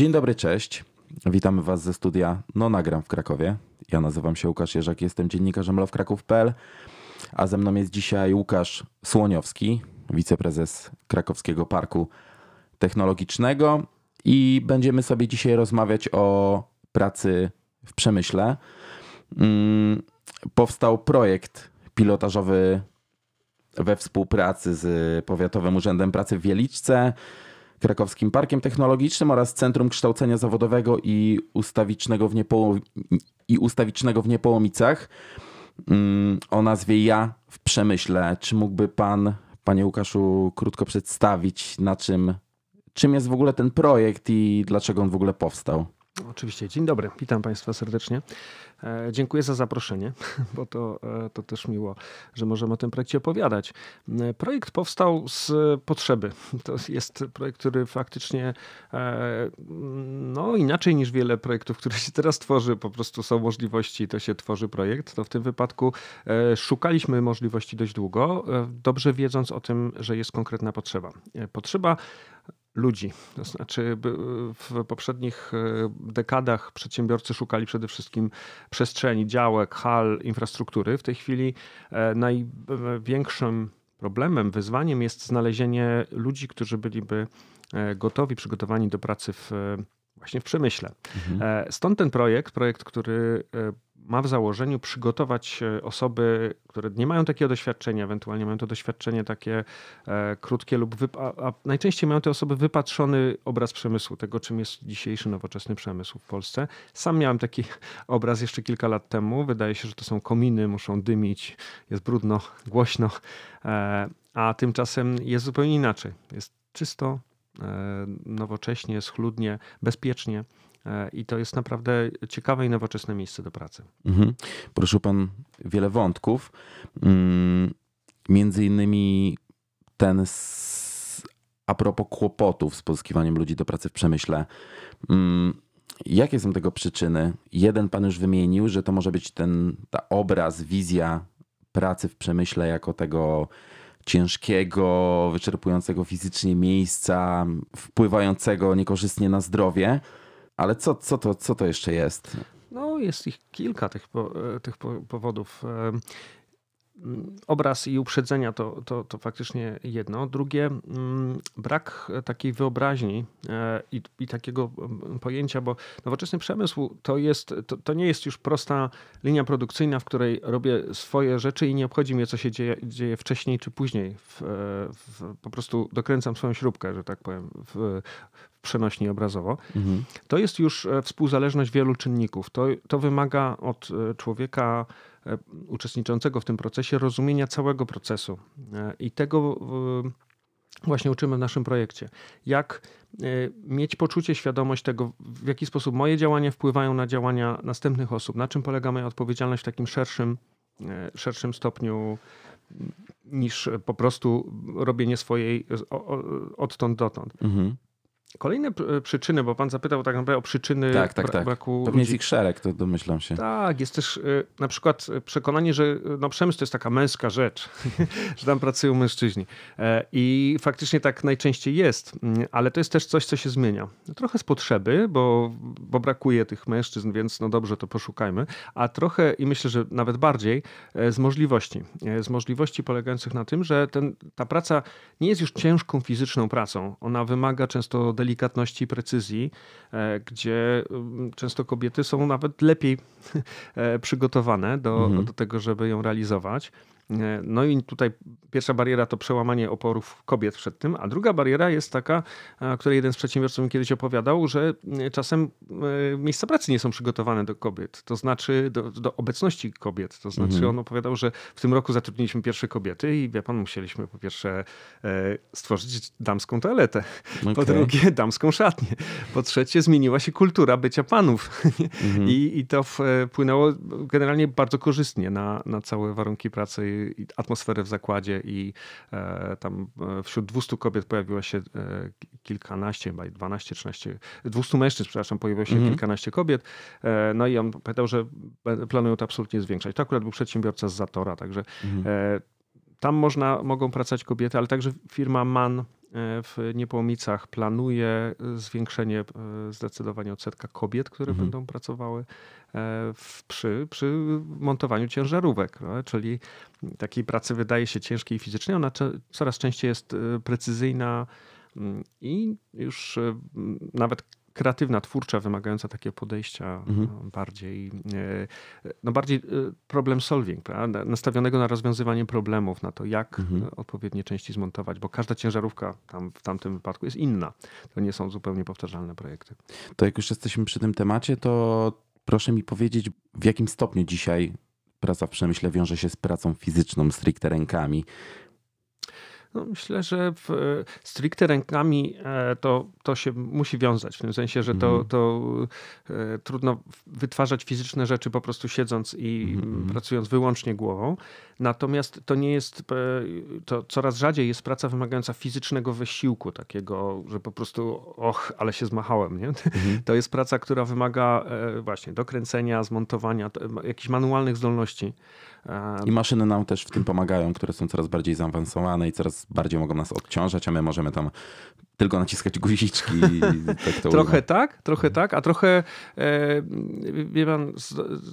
Dzień dobry, cześć. Witamy Was ze studia No Nagram w Krakowie. Ja nazywam się Łukasz Jerzak, jestem dziennikarzem lowkraków.pl, a ze mną jest dzisiaj Łukasz Słoniowski, wiceprezes Krakowskiego Parku Technologicznego i będziemy sobie dzisiaj rozmawiać o pracy w przemyśle. Mm, powstał projekt pilotażowy we współpracy z Powiatowym Urzędem Pracy w Wieliczce, Krakowskim Parkiem Technologicznym oraz Centrum Kształcenia Zawodowego i Ustawicznego w, i ustawicznego w Niepołomicach mm, o nazwie Ja w Przemyśle. Czy mógłby Pan, Panie Łukaszu, krótko przedstawić, na czym, czym jest w ogóle ten projekt i dlaczego on w ogóle powstał? Oczywiście. Dzień dobry, witam Państwa serdecznie. E, dziękuję za zaproszenie, bo to, e, to też miło, że możemy o tym projekcie opowiadać. E, projekt powstał z potrzeby. To jest projekt, który faktycznie, no inaczej niż wiele projektów, które się teraz tworzy, po prostu są możliwości, to się tworzy projekt. To w tym wypadku szukaliśmy możliwości dość długo, dobrze wiedząc o tym, że jest konkretna potrzeba. Potrzeba ludzi. To znaczy, w poprzednich e, dekadach przedsiębiorcy szukali przede wszystkim przestrzeni, działek, hal, infrastruktury. W tej chwili e, największym problemem, wyzwaniem jest znalezienie ludzi, którzy byliby e, gotowi, przygotowani do pracy w, właśnie w przemyśle. E, Stąd ten projekt, projekt, który e, ma w założeniu przygotować e, osoby, które nie mają takiego doświadczenia, ewentualnie mają to doświadczenie takie e, krótkie lub wypa- a, najczęściej mają te osoby wypatrzony obraz przemysłu, tego czym jest dzisiejszy nowoczesny przemysł w Polsce. Sam miałem taki obraz jeszcze kilka lat temu. Wydaje się, że to są kominy, muszą dymić, jest brudno, głośno, e, a tymczasem jest zupełnie inaczej. Jest czysto, nowocześnie, schludnie, bezpiecznie. E, I to jest naprawdę ciekawe i nowoczesne miejsce do pracy. Mhm. Poruszył Pan wiele wątków. Mm, Między innymi ten a propos kłopotów z pozyskiwaniem ludzi do pracy w przemyśle. Mm, Jakie są tego przyczyny? Jeden Pan już wymienił, że to może być ten ta obraz, wizja pracy w przemyśle jako tego ciężkiego, wyczerpującego fizycznie miejsca, wpływającego niekorzystnie na zdrowie. Ale co, co, to, co to jeszcze jest? No, jest ich kilka tych, e, tych po, powodów. Obraz i uprzedzenia to, to, to faktycznie jedno. Drugie, mm, brak takiej wyobraźni e, i, i takiego mm, pojęcia, bo nowoczesny przemysł to, jest, to, to nie jest już prosta linia produkcyjna, w której robię swoje rzeczy i nie obchodzi mnie, co się dzieje, dzieje wcześniej czy później. W, e, w, po prostu dokręcam swoją śrubkę, że tak powiem, w, przenośni obrazowo. Mhm. To jest już e, współzależność wielu czynników. To, to wymaga od człowieka uczestniczącego w tym procesie rozumienia całego procesu. E, I tego e, właśnie uczymy w naszym projekcie. Jak e, mieć poczucie, świadomość tego, w jaki sposób moje działania wpływają na działania następnych osób, na czym polega moja odpowiedzialność w takim szerszym, e, szerszym stopniu niż po prostu robienie swojej odtąd dotąd. Mhm. Kolejne p- przyczyny, bo pan zapytał tak naprawdę o przyczyny Tak, tak, tak. braku Pewnie jest ludzi. ich szereg, to domyślam się. Tak, jest też y, na przykład y, przekonanie, że no, przemysł to jest taka męska rzecz, że tam pracują mężczyźni. E, I faktycznie tak najczęściej jest, Mm, ale to jest też coś, co się zmienia. Trochę z potrzeby, bo, bo brakuje tych mężczyzn, więc no dobrze, to poszukajmy, a trochę i myślę, że nawet bardziej e, z możliwości. E, Z możliwości polegających na tym, że ten, ta praca nie jest już ciężką fizyczną pracą. Ona wymaga często delikatności i precyzji, e, gdzie mm, często kobiety są nawet lepiej e, przygotowane do, Mhm. do tego, żeby ją realizować. E, No i tutaj pierwsza bariera to przełamanie oporów kobiet przed tym, a druga bariera jest taka, o której jeden z przedsiębiorców mi kiedyś opowiadał, że e, czasem e, miejsca pracy nie są przygotowane do kobiet, to znaczy do, do obecności kobiet. To znaczy Mhm. on opowiadał, że w tym roku zatrudniliśmy pierwsze kobiety i wie pan, musieliśmy po pierwsze e, stworzyć damską toaletę, po Okej. drugie damską szatnię, po trzecie zmieniła się kultura bycia panów Mhm. i, i to wpłynęło generalnie bardzo korzystnie na, na całe warunki pracy atmosferę w zakładzie i e, tam e, wśród 200 kobiet pojawiło się e, kilkanaście, chyba 12, 13, 200 mężczyzn, przepraszam, pojawiło się Mhm. kilkanaście kobiet. No i on powiedział, że planują to absolutnie zwiększać. To akurat był przedsiębiorca z Zatora, także Mhm. tam można, mogą pracować kobiety, ale także firma MAN w Niepołomicach planuje zwiększenie zdecydowanie odsetka kobiet, które Mhm. będą pracowały w, przy, przy montowaniu ciężarówek. No, czyli takiej pracy wydaje się ciężkiej fizycznie, ona coraz częściej jest precyzyjna mm, i już nawet kreatywna, twórcza, wymagająca takiego podejścia Mhm. no, bardziej, e, no bardziej e, problem solving, prawda? nastawionego na rozwiązywanie problemów, na to jak Mhm. e, odpowiednie części zmontować, bo każda ciężarówka tam w tamtym wypadku jest inna. To nie są zupełnie powtarzalne projekty. To jak już jesteśmy przy tym temacie, to proszę mi powiedzieć, w jakim stopniu dzisiaj praca w przemyśle wiąże się z pracą fizyczną, stricte rękami. No, myślę, że w, stricte rękami e, to, to się musi wiązać. W tym sensie, że to, Mhm. to e, trudno wytwarzać fizyczne rzeczy po prostu siedząc i Mhm. pracując wyłącznie głową. Natomiast to nie jest, e, to coraz rzadziej jest praca wymagająca fizycznego wysiłku, takiego, że po prostu och, ale się zmachałem. Nie? Mhm. To jest praca, która wymaga e, właśnie dokręcenia, zmontowania, to- jakichś manualnych zdolności. E, I maszyny nam też w tym pomagają, które są coraz bardziej zaawansowane i coraz bardziej mogą nas odciążać, a my możemy tam tylko naciskać guziczki. i tak to Trochę ujmę. tak, trochę tak, a trochę, e, wie pan,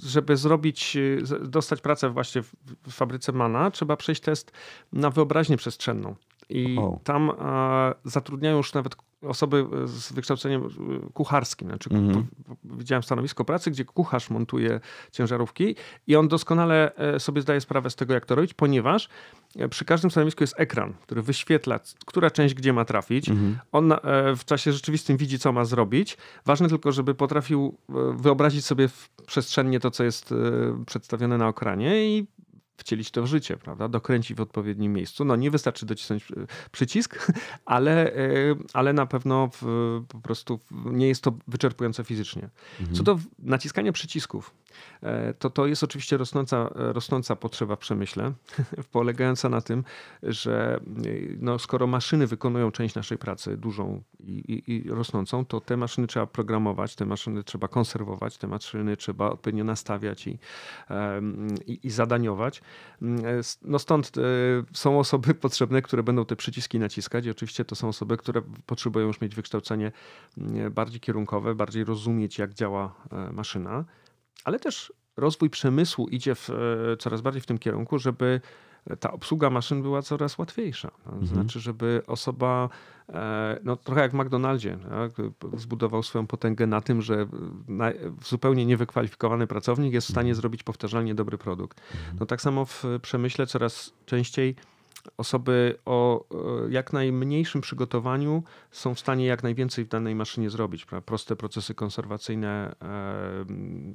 żeby zrobić, e, dostać pracę właśnie w, fabryce Mana, trzeba przejść test na wyobraźnię przestrzenną. I O. tam e, zatrudniają już nawet osoby z wykształceniem e, kucharskim. Znaczy, Mhm. widziałem stanowisko pracy, gdzie kucharz montuje ciężarówki i on doskonale e, sobie zdaje sprawę z tego, jak to robić, ponieważ e, przy każdym stanowisku jest ekran, który wyświetla, która część gdzie ma trafić. Mhm. On e, w czasie rzeczywistym widzi, co ma zrobić. Ważne tylko, żeby potrafił e, wyobrazić sobie przestrzennie to, co jest e, przedstawione na ekranie i wcielić to w życie, prawda? Dokręcić w odpowiednim miejscu. No nie wystarczy docisnąć e, przycisk, ale, e, ale na pewno w, po prostu nie jest to wyczerpujące fizycznie. Mhm. Co do naciskania przycisków, e, to to jest oczywiście rosnąca, rosnąca potrzeba w przemyśle, polegająca na tym, że no, skoro maszyny wykonują część naszej pracy, dużą i, i, i rosnącą, to te maszyny trzeba programować, te maszyny trzeba konserwować, te maszyny trzeba odpowiednio nastawiać i, i, i zadaniować. Mm, e, No stąd e, są osoby potrzebne, które będą te przyciski naciskać i oczywiście to są osoby, które potrzebują już mieć wykształcenie mm, bardziej kierunkowe, bardziej rozumieć, jak działa e, maszyna, ale też rozwój przemysłu idzie w, e, coraz bardziej w tym kierunku, żeby ta obsługa maszyn była coraz łatwiejsza. To Mhm. znaczy, żeby osoba, e, no trochę jak w McDonaldzie, tak, zbudował swoją potęgę na tym, że zupełnie niewykwalifikowany pracownik jest w stanie zrobić powtarzalnie dobry produkt. No tak samo w przemyśle coraz częściej osoby o e, jak najmniejszym przygotowaniu są w stanie jak najwięcej w danej maszynie zrobić. Proste procesy konserwacyjne, e,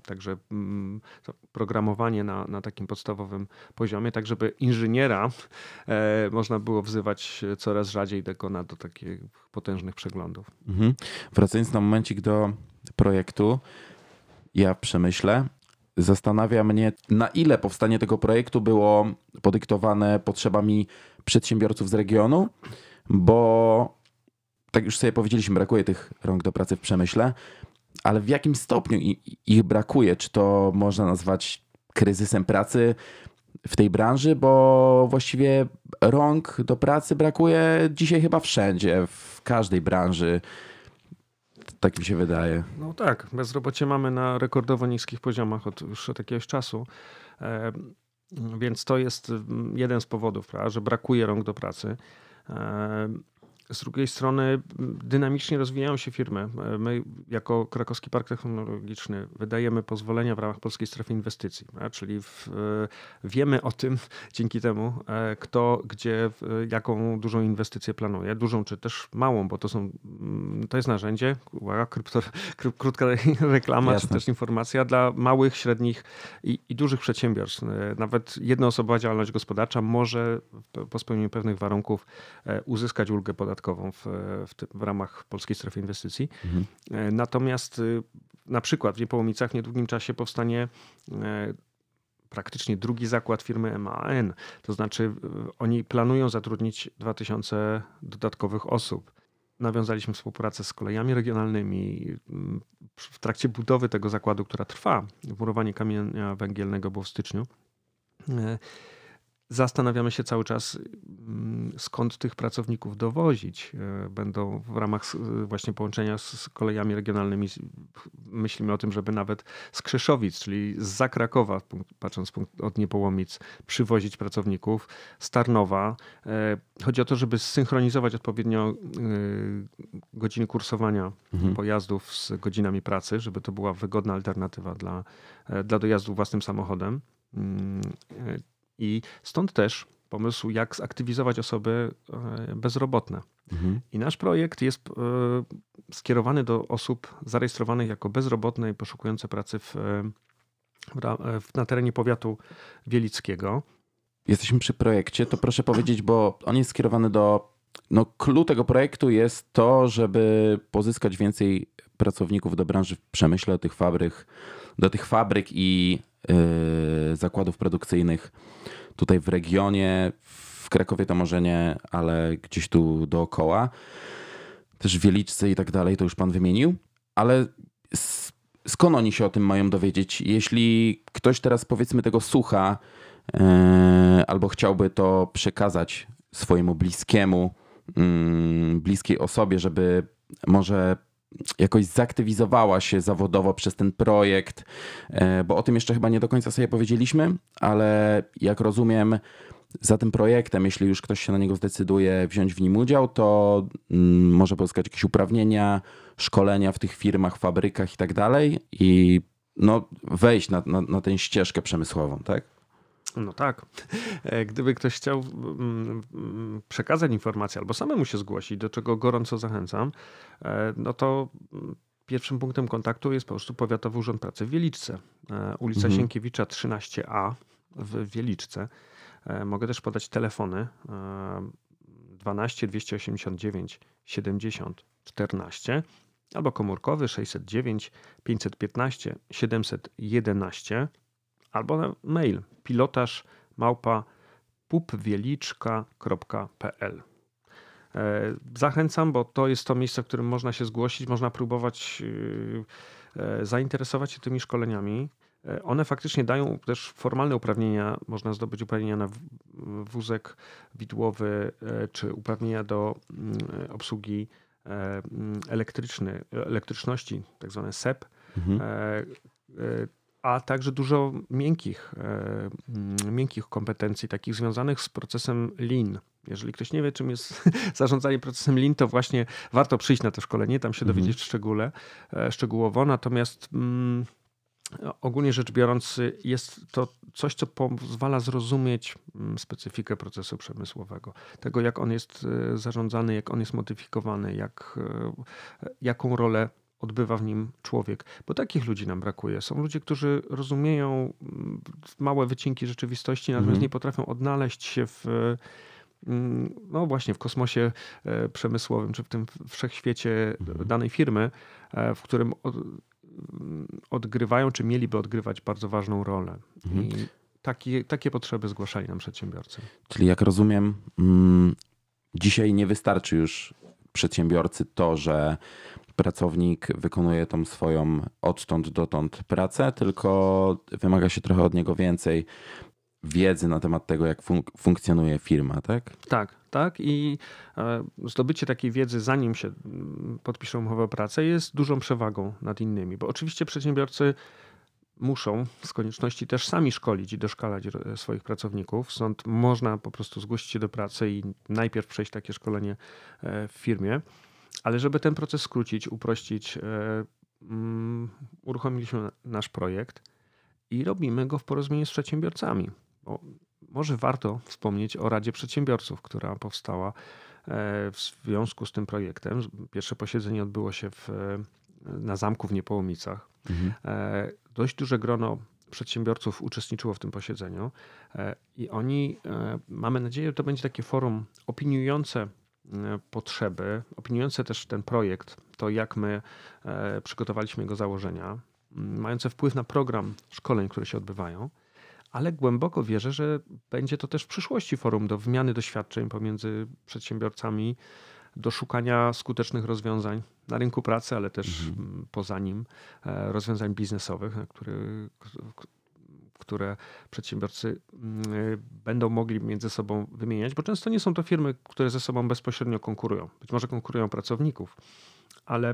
także programowanie na, na takim podstawowym poziomie, tak żeby inżyniera e, można było wzywać coraz rzadziej dokona do takich potężnych przeglądów. Mhm. Wracając na momencik do projektu, ja w przemyśle zastanawia mnie, na ile powstanie tego projektu było podyktowane potrzebami przedsiębiorców z regionu, bo tak już sobie powiedzieliśmy, brakuje tych rąk do pracy w przemyśle, ale w jakim stopniu ich brakuje? Czy to można nazwać kryzysem pracy w tej branży, bo właściwie rąk do pracy brakuje dzisiaj chyba wszędzie, w każdej branży. Tak mi się wydaje. No tak, bezrobocie mamy na rekordowo niskich poziomach od już od jakiegoś czasu. E, Więc to jest mm, jeden z powodów, prawda, że brakuje rąk do pracy. Z drugiej strony dynamicznie rozwijają się firmy. E, My jako Krakowski Park Technologiczny wydajemy pozwolenia w ramach Polskiej Strefy Inwestycji, czyli w, e, wiemy o tym dzięki temu, e, kto gdzie jaką dużą inwestycję planuje, dużą czy też małą, bo to są to jest narzędzie, uwaga, krypto, krót- krótka reklama Jasne. czy też informacja dla małych, średnich i, i dużych przedsiębiorstw. Nawet jednoosobowa działalność gospodarcza może po spełnieniu pewnych warunków uzyskać ulgę podatkową w, w, tym- w ramach Polskiej Strefy Inwestycji. Mhm. E, Natomiast y, na przykład w Niepołomicach w niedługim czasie powstanie e, praktycznie drugi zakład firmy MAN. To znaczy oni planują zatrudnić 2000 dodatkowych osób. Nawiązaliśmy współpracę z kolejami regionalnymi. W trakcie budowy tego zakładu, która trwa, murowanie kamienia węgielnego było w styczniu. E, Zastanawiamy się cały czas, mm, skąd tych pracowników dowozić. E, będą w ramach właśnie połączenia z kolejami regionalnymi. Myślimy o tym, żeby nawet z Krzeszowic, czyli z Zakrakowa, patrząc od Niepołomic, przywozić pracowników. Z Tarnowa. E, chodzi o to, żeby zsynchronizować odpowiednio e, godziny kursowania mhm. pojazdów z godzinami pracy, żeby to była wygodna alternatywa dla, dla dojazdu własnym samochodem. I stąd też pomysł, jak zaktywizować osoby e, bezrobotne. Mhm. I nasz projekt jest e, skierowany do osób zarejestrowanych jako bezrobotne i poszukujące pracy w, w, na terenie powiatu wielickiego. Jesteśmy przy projekcie, to proszę powiedzieć, bo on jest skierowany do. No, clue tego projektu jest to, żeby pozyskać więcej pracowników do branży w przemyśle, do tych fabryk, do tych fabryk i zakładów produkcyjnych tutaj w regionie. W Krakowie to może nie, ale gdzieś tu dookoła. Też Wieliczce i tak dalej, to już pan wymienił. Ale skąd oni się o tym mają dowiedzieć? Jeśli ktoś teraz powiedzmy tego słucha, yy, albo chciałby to przekazać swojemu bliskiemu, yy, bliskiej osobie, żeby może jakoś zaktywizowała się zawodowo przez ten projekt, e, bo o tym jeszcze chyba nie do końca sobie powiedzieliśmy, ale jak rozumiem, za tym projektem, jeśli już ktoś się na niego zdecyduje wziąć w nim udział, to mm, może pozyskać jakieś uprawnienia, szkolenia w tych firmach, fabrykach i tak dalej i no, wejść na, na, na tę ścieżkę przemysłową, tak? No tak. E, gdyby ktoś chciał przekazać informację albo samemu się zgłosić, do czego gorąco zachęcam, e, no to pierwszym punktem kontaktu jest po prostu Powiatowy Urząd Pracy w Wieliczce. E, ulica mhm. Sienkiewicza 13a w Wieliczce. Mogę też podać telefony 12 289 70 14 albo komórkowy 609 515 711 albo na mail pilotaż małpa pupwieliczka.pl. E, zachęcam, bo to jest to miejsce, w którym można się zgłosić, można próbować e, e, zainteresować się tymi szkoleniami. One faktycznie dają też formalne uprawnienia. Można zdobyć uprawnienia na wózek widłowy, czy uprawnienia do mm, obsługi mm, elektryczny, elektryczności, tak zwane SEP. Mhm a także dużo miękkich, e, mm, miękkich kompetencji, takich związanych z procesem Lean. Jeżeli ktoś nie wie, czym jest zarządzanie procesem Lean, to właśnie warto przyjść na to szkolenie, tam się mhm. dowiedzieć szczególe, e, szczegółowo. Natomiast mm, ogólnie rzecz biorąc, jest to coś, co pozwala zrozumieć mm, specyfikę procesu przemysłowego. Tego, jak on jest e, zarządzany, jak on jest modyfikowany, jak, jaką rolę odbywa w nim człowiek. Bo takich ludzi nam brakuje. Są ludzie, którzy rozumieją mm, małe wycinki rzeczywistości, natomiast mhm. nie potrafią odnaleźć się w mm, no właśnie w kosmosie e, przemysłowym, czy w tym wszechświecie mhm. danej firmy, e, w którym mm, odgrywają, czy mieliby odgrywać bardzo ważną rolę. Mhm. I takie, takie potrzeby zgłaszali nam przedsiębiorcy. Czyli jak rozumiem, dzisiaj nie wystarczy już przedsiębiorcy to, że pracownik wykonuje tą swoją odtąd dotąd pracę, tylko wymaga się trochę od niego więcej wiedzy na temat tego, jak fun funkcjonuje firma, tak? Tak, tak. I e, zdobycie takiej wiedzy, zanim się podpiszą umowę o pracę, jest dużą przewagą nad innymi, bo oczywiście przedsiębiorcy muszą z konieczności też sami szkolić i doszkalać swoich pracowników. Stąd można po prostu zgłosić się do pracy i najpierw przejść takie szkolenie e, w firmie. Ale żeby ten proces skrócić, uprościć, e, mm, uruchomiliśmy nasz projekt i robimy go w porozumieniu z przedsiębiorcami. Bo może warto wspomnieć o Radzie Przedsiębiorców, która powstała e, w związku z tym projektem. Pierwsze posiedzenie odbyło się w, na zamku w Niepołomicach. Mhm. E, dość duże grono przedsiębiorców uczestniczyło w tym posiedzeniu i oni, mamy nadzieję, że to będzie takie forum opiniujące E, potrzeby, opiniujące też ten projekt, to jak my e, przygotowaliśmy jego założenia, mające wpływ na program szkoleń, które się odbywają, ale głęboko wierzę, że będzie to też w przyszłości forum do wymiany doświadczeń pomiędzy przedsiębiorcami, do szukania skutecznych rozwiązań na rynku pracy, ale też mhm. poza nim, e, rozwiązań biznesowych, które, które przedsiębiorcy mm, będą mogli między sobą wymieniać, bo często nie są to firmy, które ze sobą bezpośrednio konkurują. Być może konkurują pracowników, ale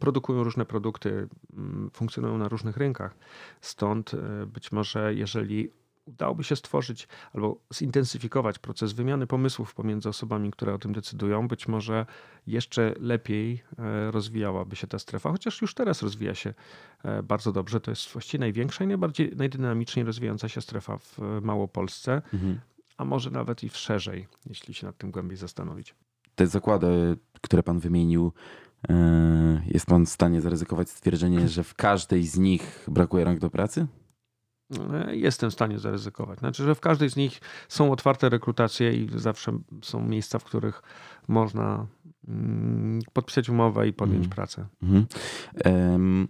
produkują różne produkty, mm, funkcjonują na różnych rynkach. Stąd e, być może, jeżeli udałoby się stworzyć albo zintensyfikować proces wymiany pomysłów pomiędzy osobami, które o tym decydują, być może jeszcze lepiej e, rozwijałaby się ta strefa, chociaż już teraz rozwija się e, bardzo dobrze. To jest właściwie największa i najbardziej, najdynamiczniej rozwijająca się strefa w Małopolsce, mhm. a może nawet i w szerzej, jeśli się nad tym głębiej zastanowić. Te zakłady, które pan wymienił, e, jest pan w stanie zaryzykować stwierdzenie, że w każdej z nich brakuje rąk do pracy? E, jestem w stanie zaryzykować. Znaczy, że w każdej z nich są otwarte rekrutacje i zawsze są miejsca, w których można mm, podpisać umowę i podjąć mm. pracę. Mm.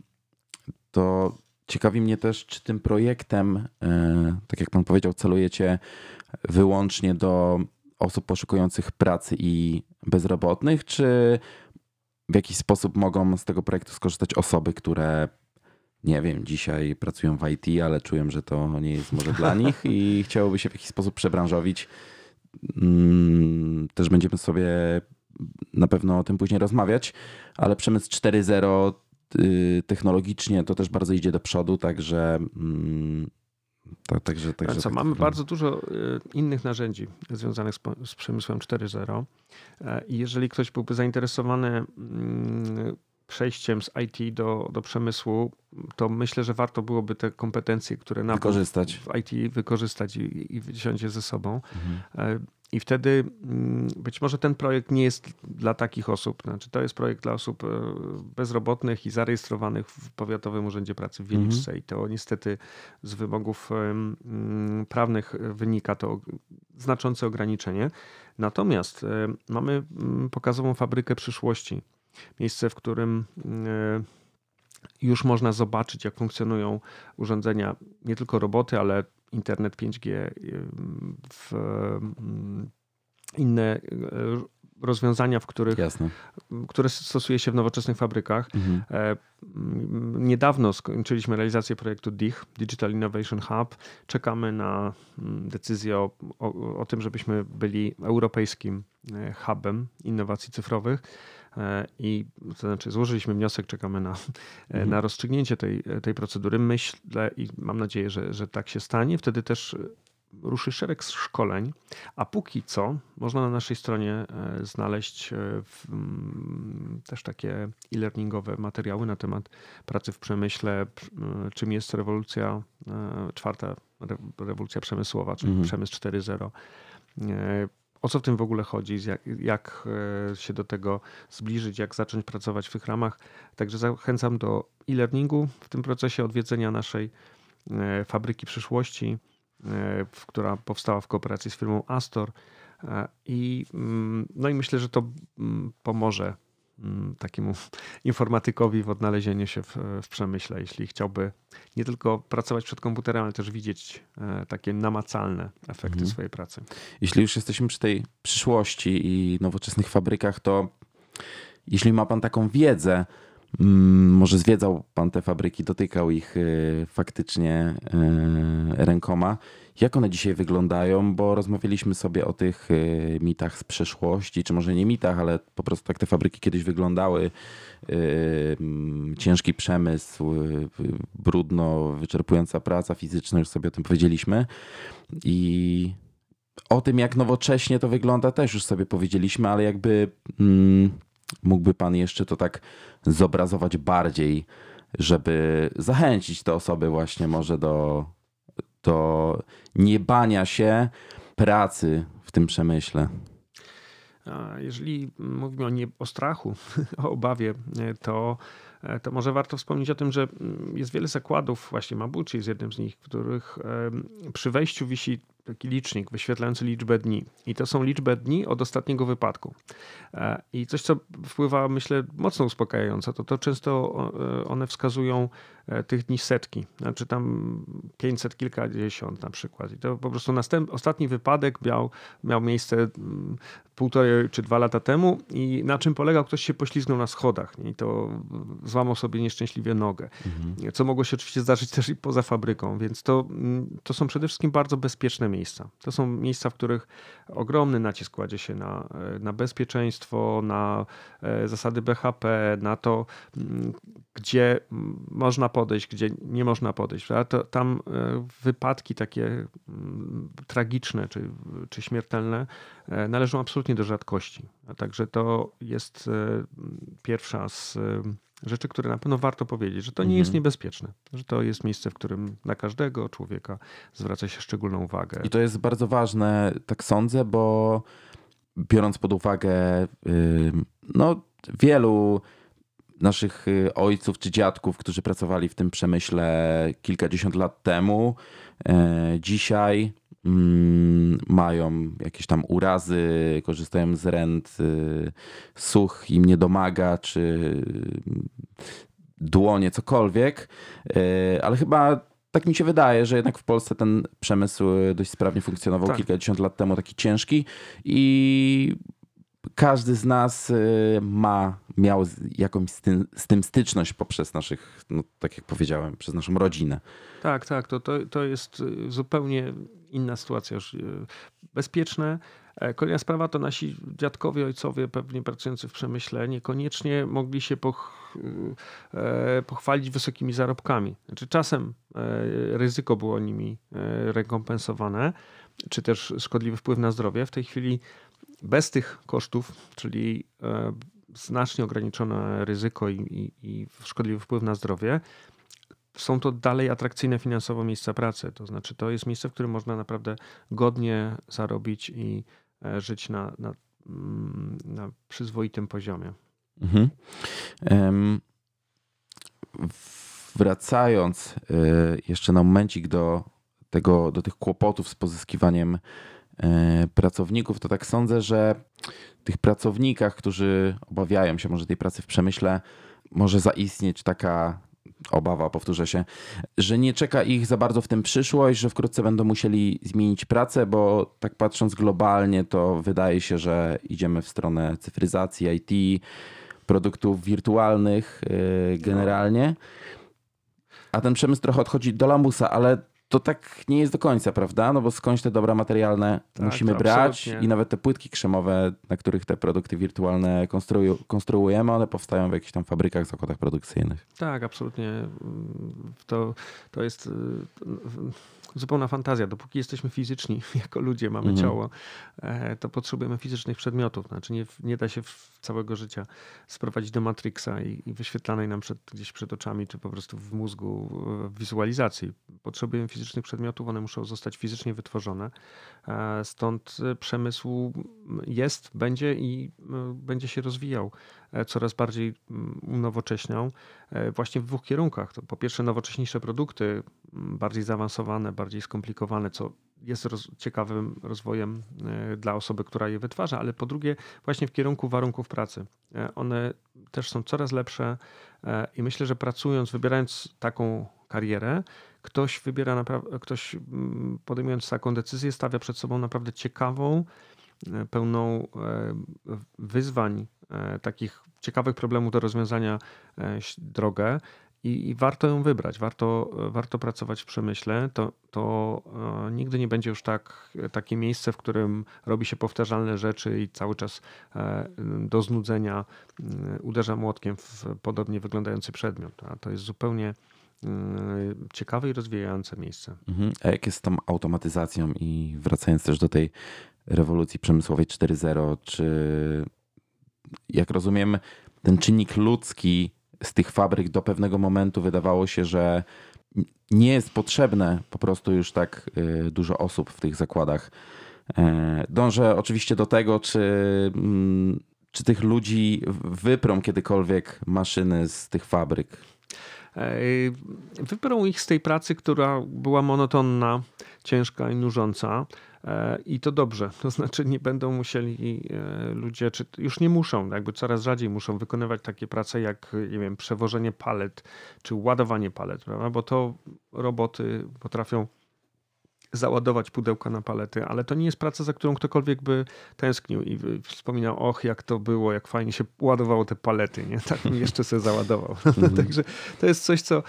To ciekawi mnie też, czy tym projektem, e, tak jak pan powiedział, celujecie wyłącznie do osób poszukujących pracy i bezrobotnych, czy w jakiś sposób mogą z tego projektu skorzystać osoby, które nie wiem, dzisiaj pracują w IT, ale czują, że to nie jest może dla nich i chciałoby się w jakiś sposób przebranżowić. Mm, też będziemy sobie na pewno o tym później rozmawiać, ale przemysł 4.0 y, technologicznie to też bardzo idzie do przodu, także. Tak, także, także Co, tak, mamy bardzo dużo y, innych narzędzi związanych z, z przemysłem 4.0 e, i jeżeli ktoś byłby zainteresowany mm, przejściem z IT do, do przemysłu, to myślę, że warto byłoby te kompetencje, które na wykorzystać. w IT wykorzystać i, i wziąć je ze sobą. Mhm. E, I wtedy mm, być może ten projekt nie jest dla takich osób. Znaczy, to jest projekt dla osób e, bezrobotnych i zarejestrowanych w Powiatowym Urzędzie Pracy w Wieliczce. Mhm. I to niestety z wymogów mm, prawnych wynika to znaczące ograniczenie. Natomiast e, mamy pokazową fabrykę przyszłości miejsce, w którym e, już można zobaczyć, jak funkcjonują urządzenia, nie tylko roboty, ale internet 5G, e, w mm, inne e, rozwiązania, w których, Jasne. które stosuje się w nowoczesnych fabrykach. Mhm. Mm, niedawno skończyliśmy realizację projektu DIH, Digital Innovation Hub. Czekamy na mm, decyzję o, o, o tym, żebyśmy byli europejskim hubem innowacji cyfrowych. E, i to znaczy złożyliśmy wniosek, czekamy na, e, mhm. na rozstrzygnięcie tej, tej procedury. Myślę i mam nadzieję, że, że tak się stanie. Wtedy też ruszy szereg szkoleń, a póki co można na naszej stronie e, znaleźć też takie e-learningowe materiały na temat pracy w przemyśle, czym jest rewolucja, czwarta rewolucja przemysłowa, czyli mhm. przemysł 4.0 o co w tym w ogóle chodzi, jak, jak e, się do tego zbliżyć, jak zacząć pracować w tych ramach. Także zachęcam do e-learningu w tym procesie odwiedzenia naszej e, fabryki przyszłości, e, która powstała w kooperacji z firmą Astor. I, mm, no i myślę, że to mm, pomoże takiemu informatykowi w odnalezieniu się w, w, przemyśle, jeśli chciałby nie tylko pracować przed komputerem, ale też widzieć e, takie namacalne efekty mhm. swojej pracy. Jeśli już jesteśmy przy tej przyszłości i nowoczesnych fabrykach, to jeśli ma Pan taką wiedzę, mm, może zwiedzał Pan te fabryki, dotykał ich e, faktycznie e, rękoma. Jak one dzisiaj wyglądają? Bo rozmawialiśmy sobie o tych y, mitach z przeszłości, czy może nie mitach, ale po prostu tak te fabryki kiedyś wyglądały. Y, mm, ciężki przemysł, y, brudno, wyczerpująca praca fizyczna, już sobie o tym powiedzieliśmy. I o tym, jak nowocześnie to wygląda, też już sobie powiedzieliśmy, ale jakby mm, mógłby Pan jeszcze to tak zobrazować bardziej, żeby zachęcić te osoby właśnie może do do niebania się pracy w tym przemyśle. Jeżeli mówimy o, nie, o strachu, o obawie, to, to może warto wspomnieć o tym, że jest wiele zakładów, właśnie Mabuchi jest jednym z nich, w których przy wejściu wisi taki licznik wyświetlający liczbę dni. I to są liczbę dni od ostatniego wypadku. E, I coś, co wpływa, myślę, mocno uspokajająco, to to często e, one wskazują e, tych dni setki, znaczy tam 500 kilkadziesiąt na przykład. I to po prostu następ, ostatni wypadek miał, miał miejsce mm, półtorej czy dwa lata temu i na czym polegał? Ktoś się poślizgnął na schodach nie? i to złamał sobie nieszczęśliwie nogę, mhm. co mogło się oczywiście zdarzyć też i poza fabryką, więc to, mm, to są przede wszystkim bardzo bezpieczne miejsca. To są miejsca, w których ogromny nacisk kładzie się na, na bezpieczeństwo, na e, zasady BHP, na to, mm, gdzie można podejść, gdzie nie można podejść. To, tam e, wypadki takie mm, tragiczne czy, czy śmiertelne e, należą absolutnie do rzadkości. A także to jest pierwsza z rzeczy, które na pewno warto powiedzieć, że to nie mhm. jest niebezpieczne, że to jest miejsce, w którym na każdego człowieka zwraca się szczególną uwagę. I to jest bardzo ważne, tak sądzę, bo biorąc pod uwagę no, wielu naszych y, ojców czy dziadków, którzy pracowali w tym przemyśle kilkadziesiąt lat temu, e, dzisiaj mają jakieś tam urazy, korzystają z rent, y, such im nie domaga, czy dłonie, cokolwiek, e, ale chyba tak mi się wydaje, że jednak w Polsce ten przemysł dość sprawnie funkcjonował tak. kilkadziesiąt lat temu, taki ciężki i każdy z nas y, ma, miał jakąś z tym, z tym styczność poprzez naszych, no, tak jak powiedziałem, przez naszą rodzinę. Tak, tak, to, to, to jest y, zupełnie inna sytuacja y, bezpieczne. E, kolejna sprawa to nasi dziadkowie, ojcowie, pewnie pracujący w przemyśle, niekoniecznie mogli się poch, e, pochwalić wysokimi zarobkami. Znaczy, czasem e, ryzyko było nimi rekompensowane, czy też szkodliwy wpływ na zdrowie. W tej chwili bez tych kosztów, czyli znacznie ograniczone ryzyko i, i, i szkodliwy wpływ na zdrowie, są to dalej atrakcyjne finansowo miejsca pracy. To znaczy, to jest miejsce, w którym można naprawdę godnie zarobić i e, żyć na, na, mm, na przyzwoitym poziomie. Mhm. Um, wracając e, jeszcze na momencik do, tego, do tych kłopotów z pozyskiwaniem e, pracowników, to tak sądzę, że tych pracownikach, którzy obawiają się może tej pracy w przemyśle, może zaistnieć taka obawa, powtórzę się, że nie czeka ich za bardzo w tym przyszłość, że wkrótce będą musieli zmienić pracę, bo tak patrząc globalnie, to wydaje się, że idziemy w stronę cyfryzacji IT, produktów wirtualnych yy, generalnie. A ten przemysł trochę odchodzi do lamusa, ale to tak nie jest do końca, prawda? No bo skądś te dobra materialne tak, musimy brać absolutnie. i nawet te płytki krzemowe, na których te produkty wirtualne konstruujemy, one powstają w jakichś tam fabrykach, zakładach produkcyjnych. Tak, absolutnie. To, to jest zupełna fantazja. Dopóki jesteśmy fizyczni, jako ludzie, mamy mhm. ciało, e, to potrzebujemy fizycznych przedmiotów. Znaczy nie, nie da się całego życia sprowadzić do Matrixa i, i wyświetlanej nam przed, gdzieś przed oczami, czy po prostu w mózgu w wizualizacji. Potrzebujemy fizycznych przedmiotów, one muszą zostać fizycznie wytworzone. E, stąd przemysł jest, będzie i e, będzie się rozwijał. E, coraz bardziej mm, unowocześniał e, właśnie w dwóch kierunkach. To po pierwsze nowocześniejsze produkty, mm, bardziej zaawansowane, bardziej skomplikowane, co jest roz, ciekawym rozwojem e, dla osoby, która je wytwarza, ale po drugie właśnie w kierunku warunków pracy. One też są coraz lepsze i myślę, że pracując, wybierając taką karierę, ktoś wybiera ktoś mm, podejmując taką decyzję, stawia przed sobą naprawdę ciekawą, pełną wyzwań takich ciekawych problemów do rozwiązania e, drogę i, i, warto ją wybrać, warto, warto pracować w przemyśle. To, to e, nigdy nie będzie już tak, takie miejsce, w którym robi się powtarzalne rzeczy i cały czas do znudzenia uderza młotkiem w podobnie wyglądający przedmiot. A to jest zupełnie ciekawe i rozwijające miejsce. Mhm. A jak jest z tą automatyzacją i wracając też do tej rewolucji przemysłowej 4.0, czy jak rozumiem, ten czynnik ludzki z tych fabryk do pewnego momentu wydawało się, że nie jest potrzebne po prostu już tak y, dużo osób w tych zakładach. E, dążę oczywiście do tego, czy, mm, czy tych ludzi wyprą kiedykolwiek maszyny z tych fabryk. Wybiorą ich z tej pracy, która była monotonna, ciężka i nużąca. I to dobrze, to znaczy nie będą musieli ludzie, czy już nie muszą, jakby coraz rzadziej muszą wykonywać takie prace jak, nie wiem, przewożenie palet, czy ładowanie palet, prawda? bo to roboty potrafią załadować pudełka na palety, ale to nie jest praca, za którą ktokolwiek by tęsknił i wspominał, och, jak to było, jak fajnie się ładowało te palety, nie? Tak jeszcze sobie załadował. Mhm. Także to jest coś, co,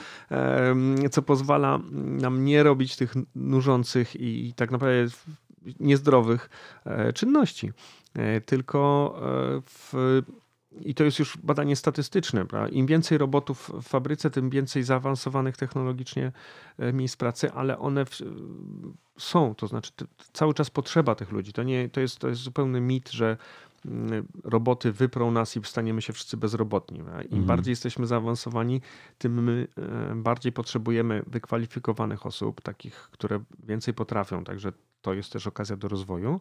co pozwala nam nie robić tych nużących i tak naprawdę niezdrowych e, czynności, e, tylko e, w i to jest już badanie statystyczne. Prawda? Im więcej robotów w fabryce, tym więcej zaawansowanych technologicznie e, miejsc pracy, ale one w, są, to znaczy cały czas potrzeba tych ludzi. To, nie, to, jest, to jest zupełny mit, że roboty wyprą nas i staniemy się wszyscy bezrobotni. Im mhm. bardziej jesteśmy zaawansowani, tym my e, bardziej potrzebujemy wykwalifikowanych osób, takich, które więcej potrafią. Także to jest też okazja do rozwoju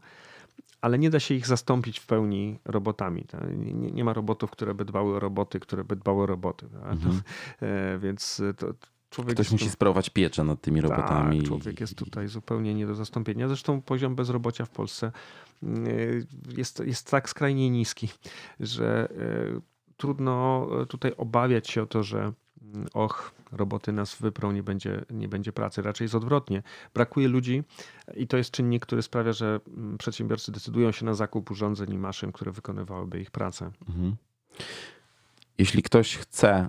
ale nie da się ich zastąpić w pełni robotami. Nie, nie ma robotów, które by dbały o roboty, które by dbały o roboty. Mhm. E, więc to, Człowiek Ktoś musi tu... sprawować pieczę nad tymi robotami. Tak, człowiek jest tutaj zupełnie nie do zastąpienia. Zresztą poziom bezrobocia w Polsce mm, jest, jest tak skrajnie niski, że e, trudno tutaj obawiać się o to, że och, roboty nas wyprą, nie będzie, nie będzie pracy. Raczej jest odwrotnie. Brakuje ludzi i to jest czynnik, który sprawia, że mm, przedsiębiorcy decydują się na zakup urządzeń i maszyn, które wykonywałyby ich pracę. Mhm. Jeśli ktoś chce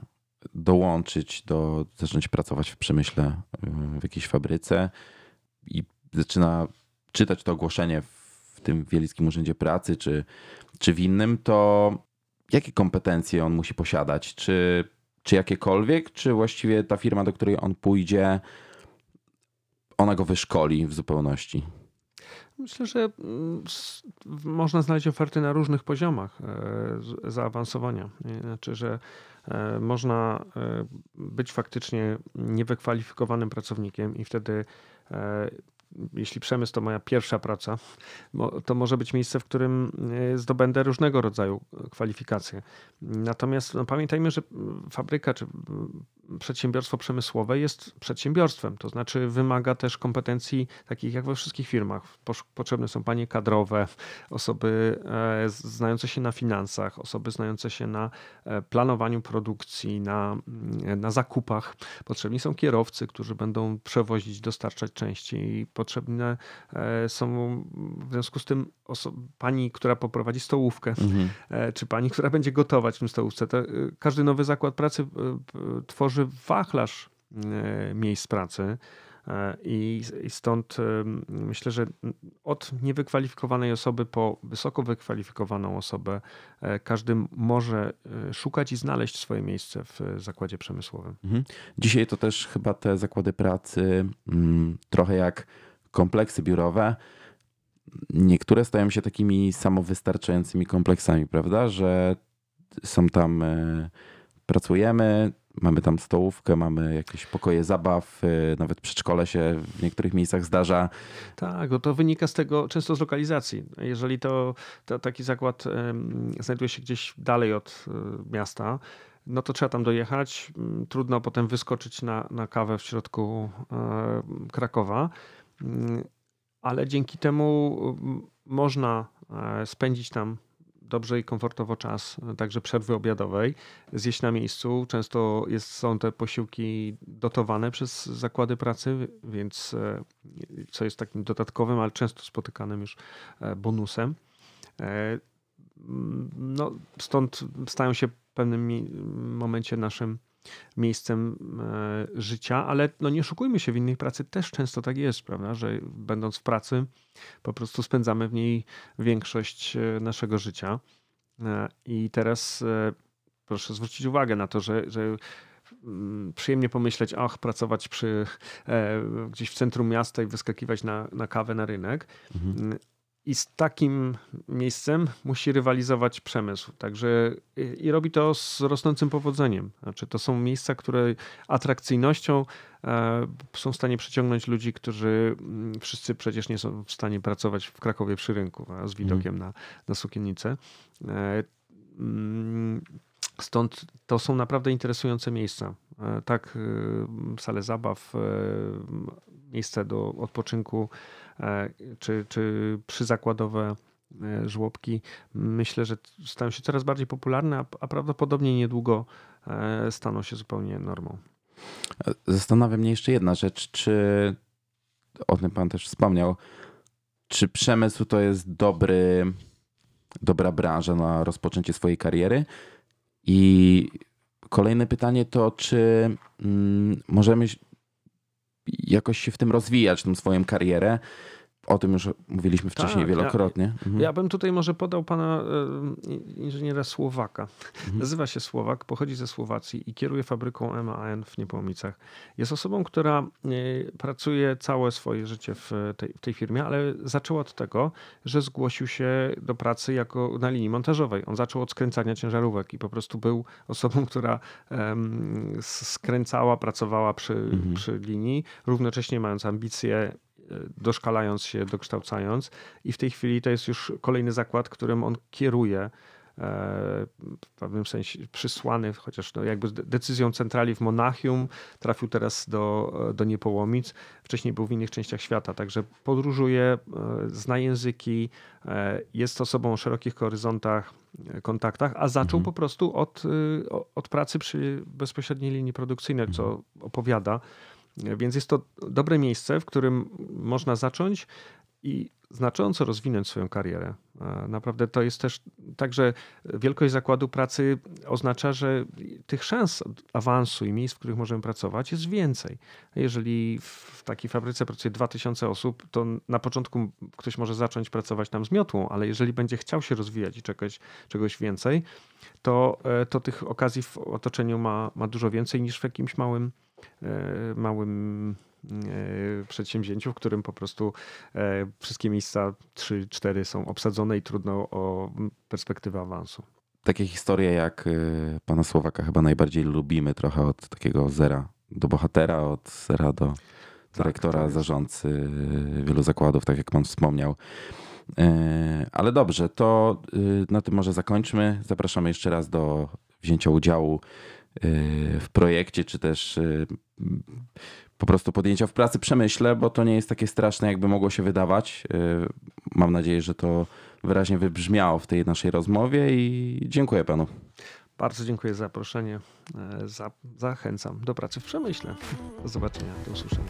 dołączyć do, zacząć pracować w przemyśle, y, w jakiejś fabryce i zaczyna czytać to ogłoszenie w tym Wielickim Urzędzie Pracy czy, czy w innym, to jakie kompetencje on musi posiadać? Czy czy jakiekolwiek, czy właściwie ta firma, do której on pójdzie, ona go wyszkoli w zupełności? Myślę, że mm, można znaleźć oferty na różnych poziomach e, zaawansowania. Znaczy, że e, można e, być faktycznie niewykwalifikowanym pracownikiem i wtedy jeśli przemysł to moja pierwsza praca, to może być miejsce, w którym e, zdobędę różnego rodzaju kwalifikacje. Natomiast no, pamiętajmy, że fabryka czy przedsiębiorstwo przemysłowe jest przedsiębiorstwem, to znaczy wymaga też kompetencji takich jak we wszystkich firmach. Potrzebne są panie kadrowe, osoby e, znające się na finansach, osoby znające się na e, planowaniu produkcji, na, na zakupach. Potrzebni są kierowcy, którzy będą przewozić, dostarczać części potrzebne e, są w związku z tym pani, która poprowadzi stołówkę, mhm. Czy pani, która będzie gotować w tym stołówce. To, e, każdy nowy zakład pracy tworzy wachlarz miejsc pracy. I, stąd myślę, że od niewykwalifikowanej osoby po wysoko wykwalifikowaną osobę każdy może szukać i znaleźć swoje miejsce w zakładzie przemysłowym. Mhm. Dzisiaj to też chyba te zakłady pracy mm, trochę jak kompleksy biurowe, niektóre stają się takimi samowystarczającymi kompleksami, prawda? Że są tam, e, pracujemy, mamy tam stołówkę, mamy jakieś pokoje zabaw, e, nawet przedszkole się w niektórych miejscach zdarza. Tak, bo to wynika z tego często z lokalizacji. Jeżeli to, to taki zakład znajduje się gdzieś dalej od e, miasta, no to trzeba tam dojechać. Trudno potem wyskoczyć na, na kawę w środku Krakowa ale dzięki temu mm, można e, spędzić tam dobrze i komfortowo czas, także przerwy obiadowej, zjeść na miejscu. Często jest, są te posiłki dotowane przez zakłady pracy, więc e, co jest takim dodatkowym, ale często spotykanym już e, bonusem. No, stąd stają się w pewnym momencie naszym miejscem e, życia, ale no nie oszukujmy się, w innej pracy też często tak jest, prawda, że będąc w pracy po prostu spędzamy w niej większość e, naszego życia. E, I teraz proszę zwrócić uwagę na to, że, że mm, przyjemnie pomyśleć, ach, pracować przy, gdzieś w centrum miasta i wyskakiwać na, na kawę na rynek. Mhm. I z takim miejscem musi rywalizować przemysł. Także i, i, robi to z rosnącym powodzeniem. Znaczy, to są miejsca, które atrakcyjnością e, są w stanie przyciągnąć ludzi, którzy m, mm, wszyscy przecież nie są w stanie pracować w Krakowie przy rynku, a z widokiem mm. na, na sukiennicę. E, mm, Stąd to są naprawdę interesujące miejsca. E, tak, sale zabaw, miejsce do odpoczynku, czy, czy przyzakładowe żłobki, myślę, że stają się coraz bardziej popularne, a prawdopodobnie niedługo staną się zupełnie normą. Zastanawia mnie jeszcze jedna rzecz, czy o tym pan też wspomniał, czy przemysł to jest dobry, dobra branża na rozpoczęcie swojej kariery? I kolejne pytanie to, czy mm, możemy jakoś się w tym rozwijać, tą swoją karierę, o tym już mówiliśmy wcześniej tak, wielokrotnie. Ja, mhm. ja, bym tutaj może podał pana inżyniera Słowaka. Mhm. Nazywa się Słowak, pochodzi ze Słowacji i kieruje fabryką MAN w Niepołomicach. Jest osobą, która e, pracuje całe swoje życie w tej, w tej firmie, ale zaczął od tego, że zgłosił się do pracy jako na linii montażowej. On zaczął od skręcania ciężarówek i po prostu był osobą, która um, skręcała, pracowała przy, mhm. przy linii, równocześnie mając ambicje doszkalając się, dokształcając i w tej chwili to jest już kolejny zakład, którym on kieruje e, w pewnym sensie przysłany, chociaż no jakby decyzją centrali w Monachium, trafił teraz do, do Niepołomic. Wcześniej był w innych częściach świata, także podróżuje, e, zna języki, e, jest osobą o szerokich horyzontach, kontaktach, a zaczął mhm. po prostu od, od pracy przy bezpośredniej linii produkcyjnej, co opowiada więc jest to dobre miejsce, w którym można zacząć i znacząco rozwinąć swoją karierę. Naprawdę to jest też tak, że wielkość zakładu pracy oznacza, że tych szans awansu i miejsc, w których możemy pracować jest więcej. Jeżeli w takiej fabryce pracuje 2000 osób, to na początku ktoś może zacząć pracować tam z miotłą, ale jeżeli będzie chciał się rozwijać i czegoś, czegoś więcej, to, e, to tych okazji w otoczeniu ma, ma dużo więcej niż w jakimś małym E, małym e, przedsięwzięciu, w którym po prostu wszystkie miejsca 3-4 są obsadzone i trudno o perspektywę awansu. Takie historie jak pana Słowaka chyba najbardziej lubimy trochę od takiego zera do bohatera, od zera do dyrektora, tak, tak zarządcy wielu zakładów, tak jak pan wspomniał. Ale dobrze, to na tym może zakończmy. Zapraszamy jeszcze raz do wzięcia udziału Y, w projekcie, czy też y, po prostu podjęcia w pracy przemyślę, bo to nie jest takie straszne, jakby mogło się wydawać. Y, mam nadzieję, że to wyraźnie wybrzmiało w tej naszej rozmowie i dziękuję panu. Bardzo dziękuję za zaproszenie. E, za, zachęcam do pracy w przemyśle. Do zobaczenia, do usłyszenia.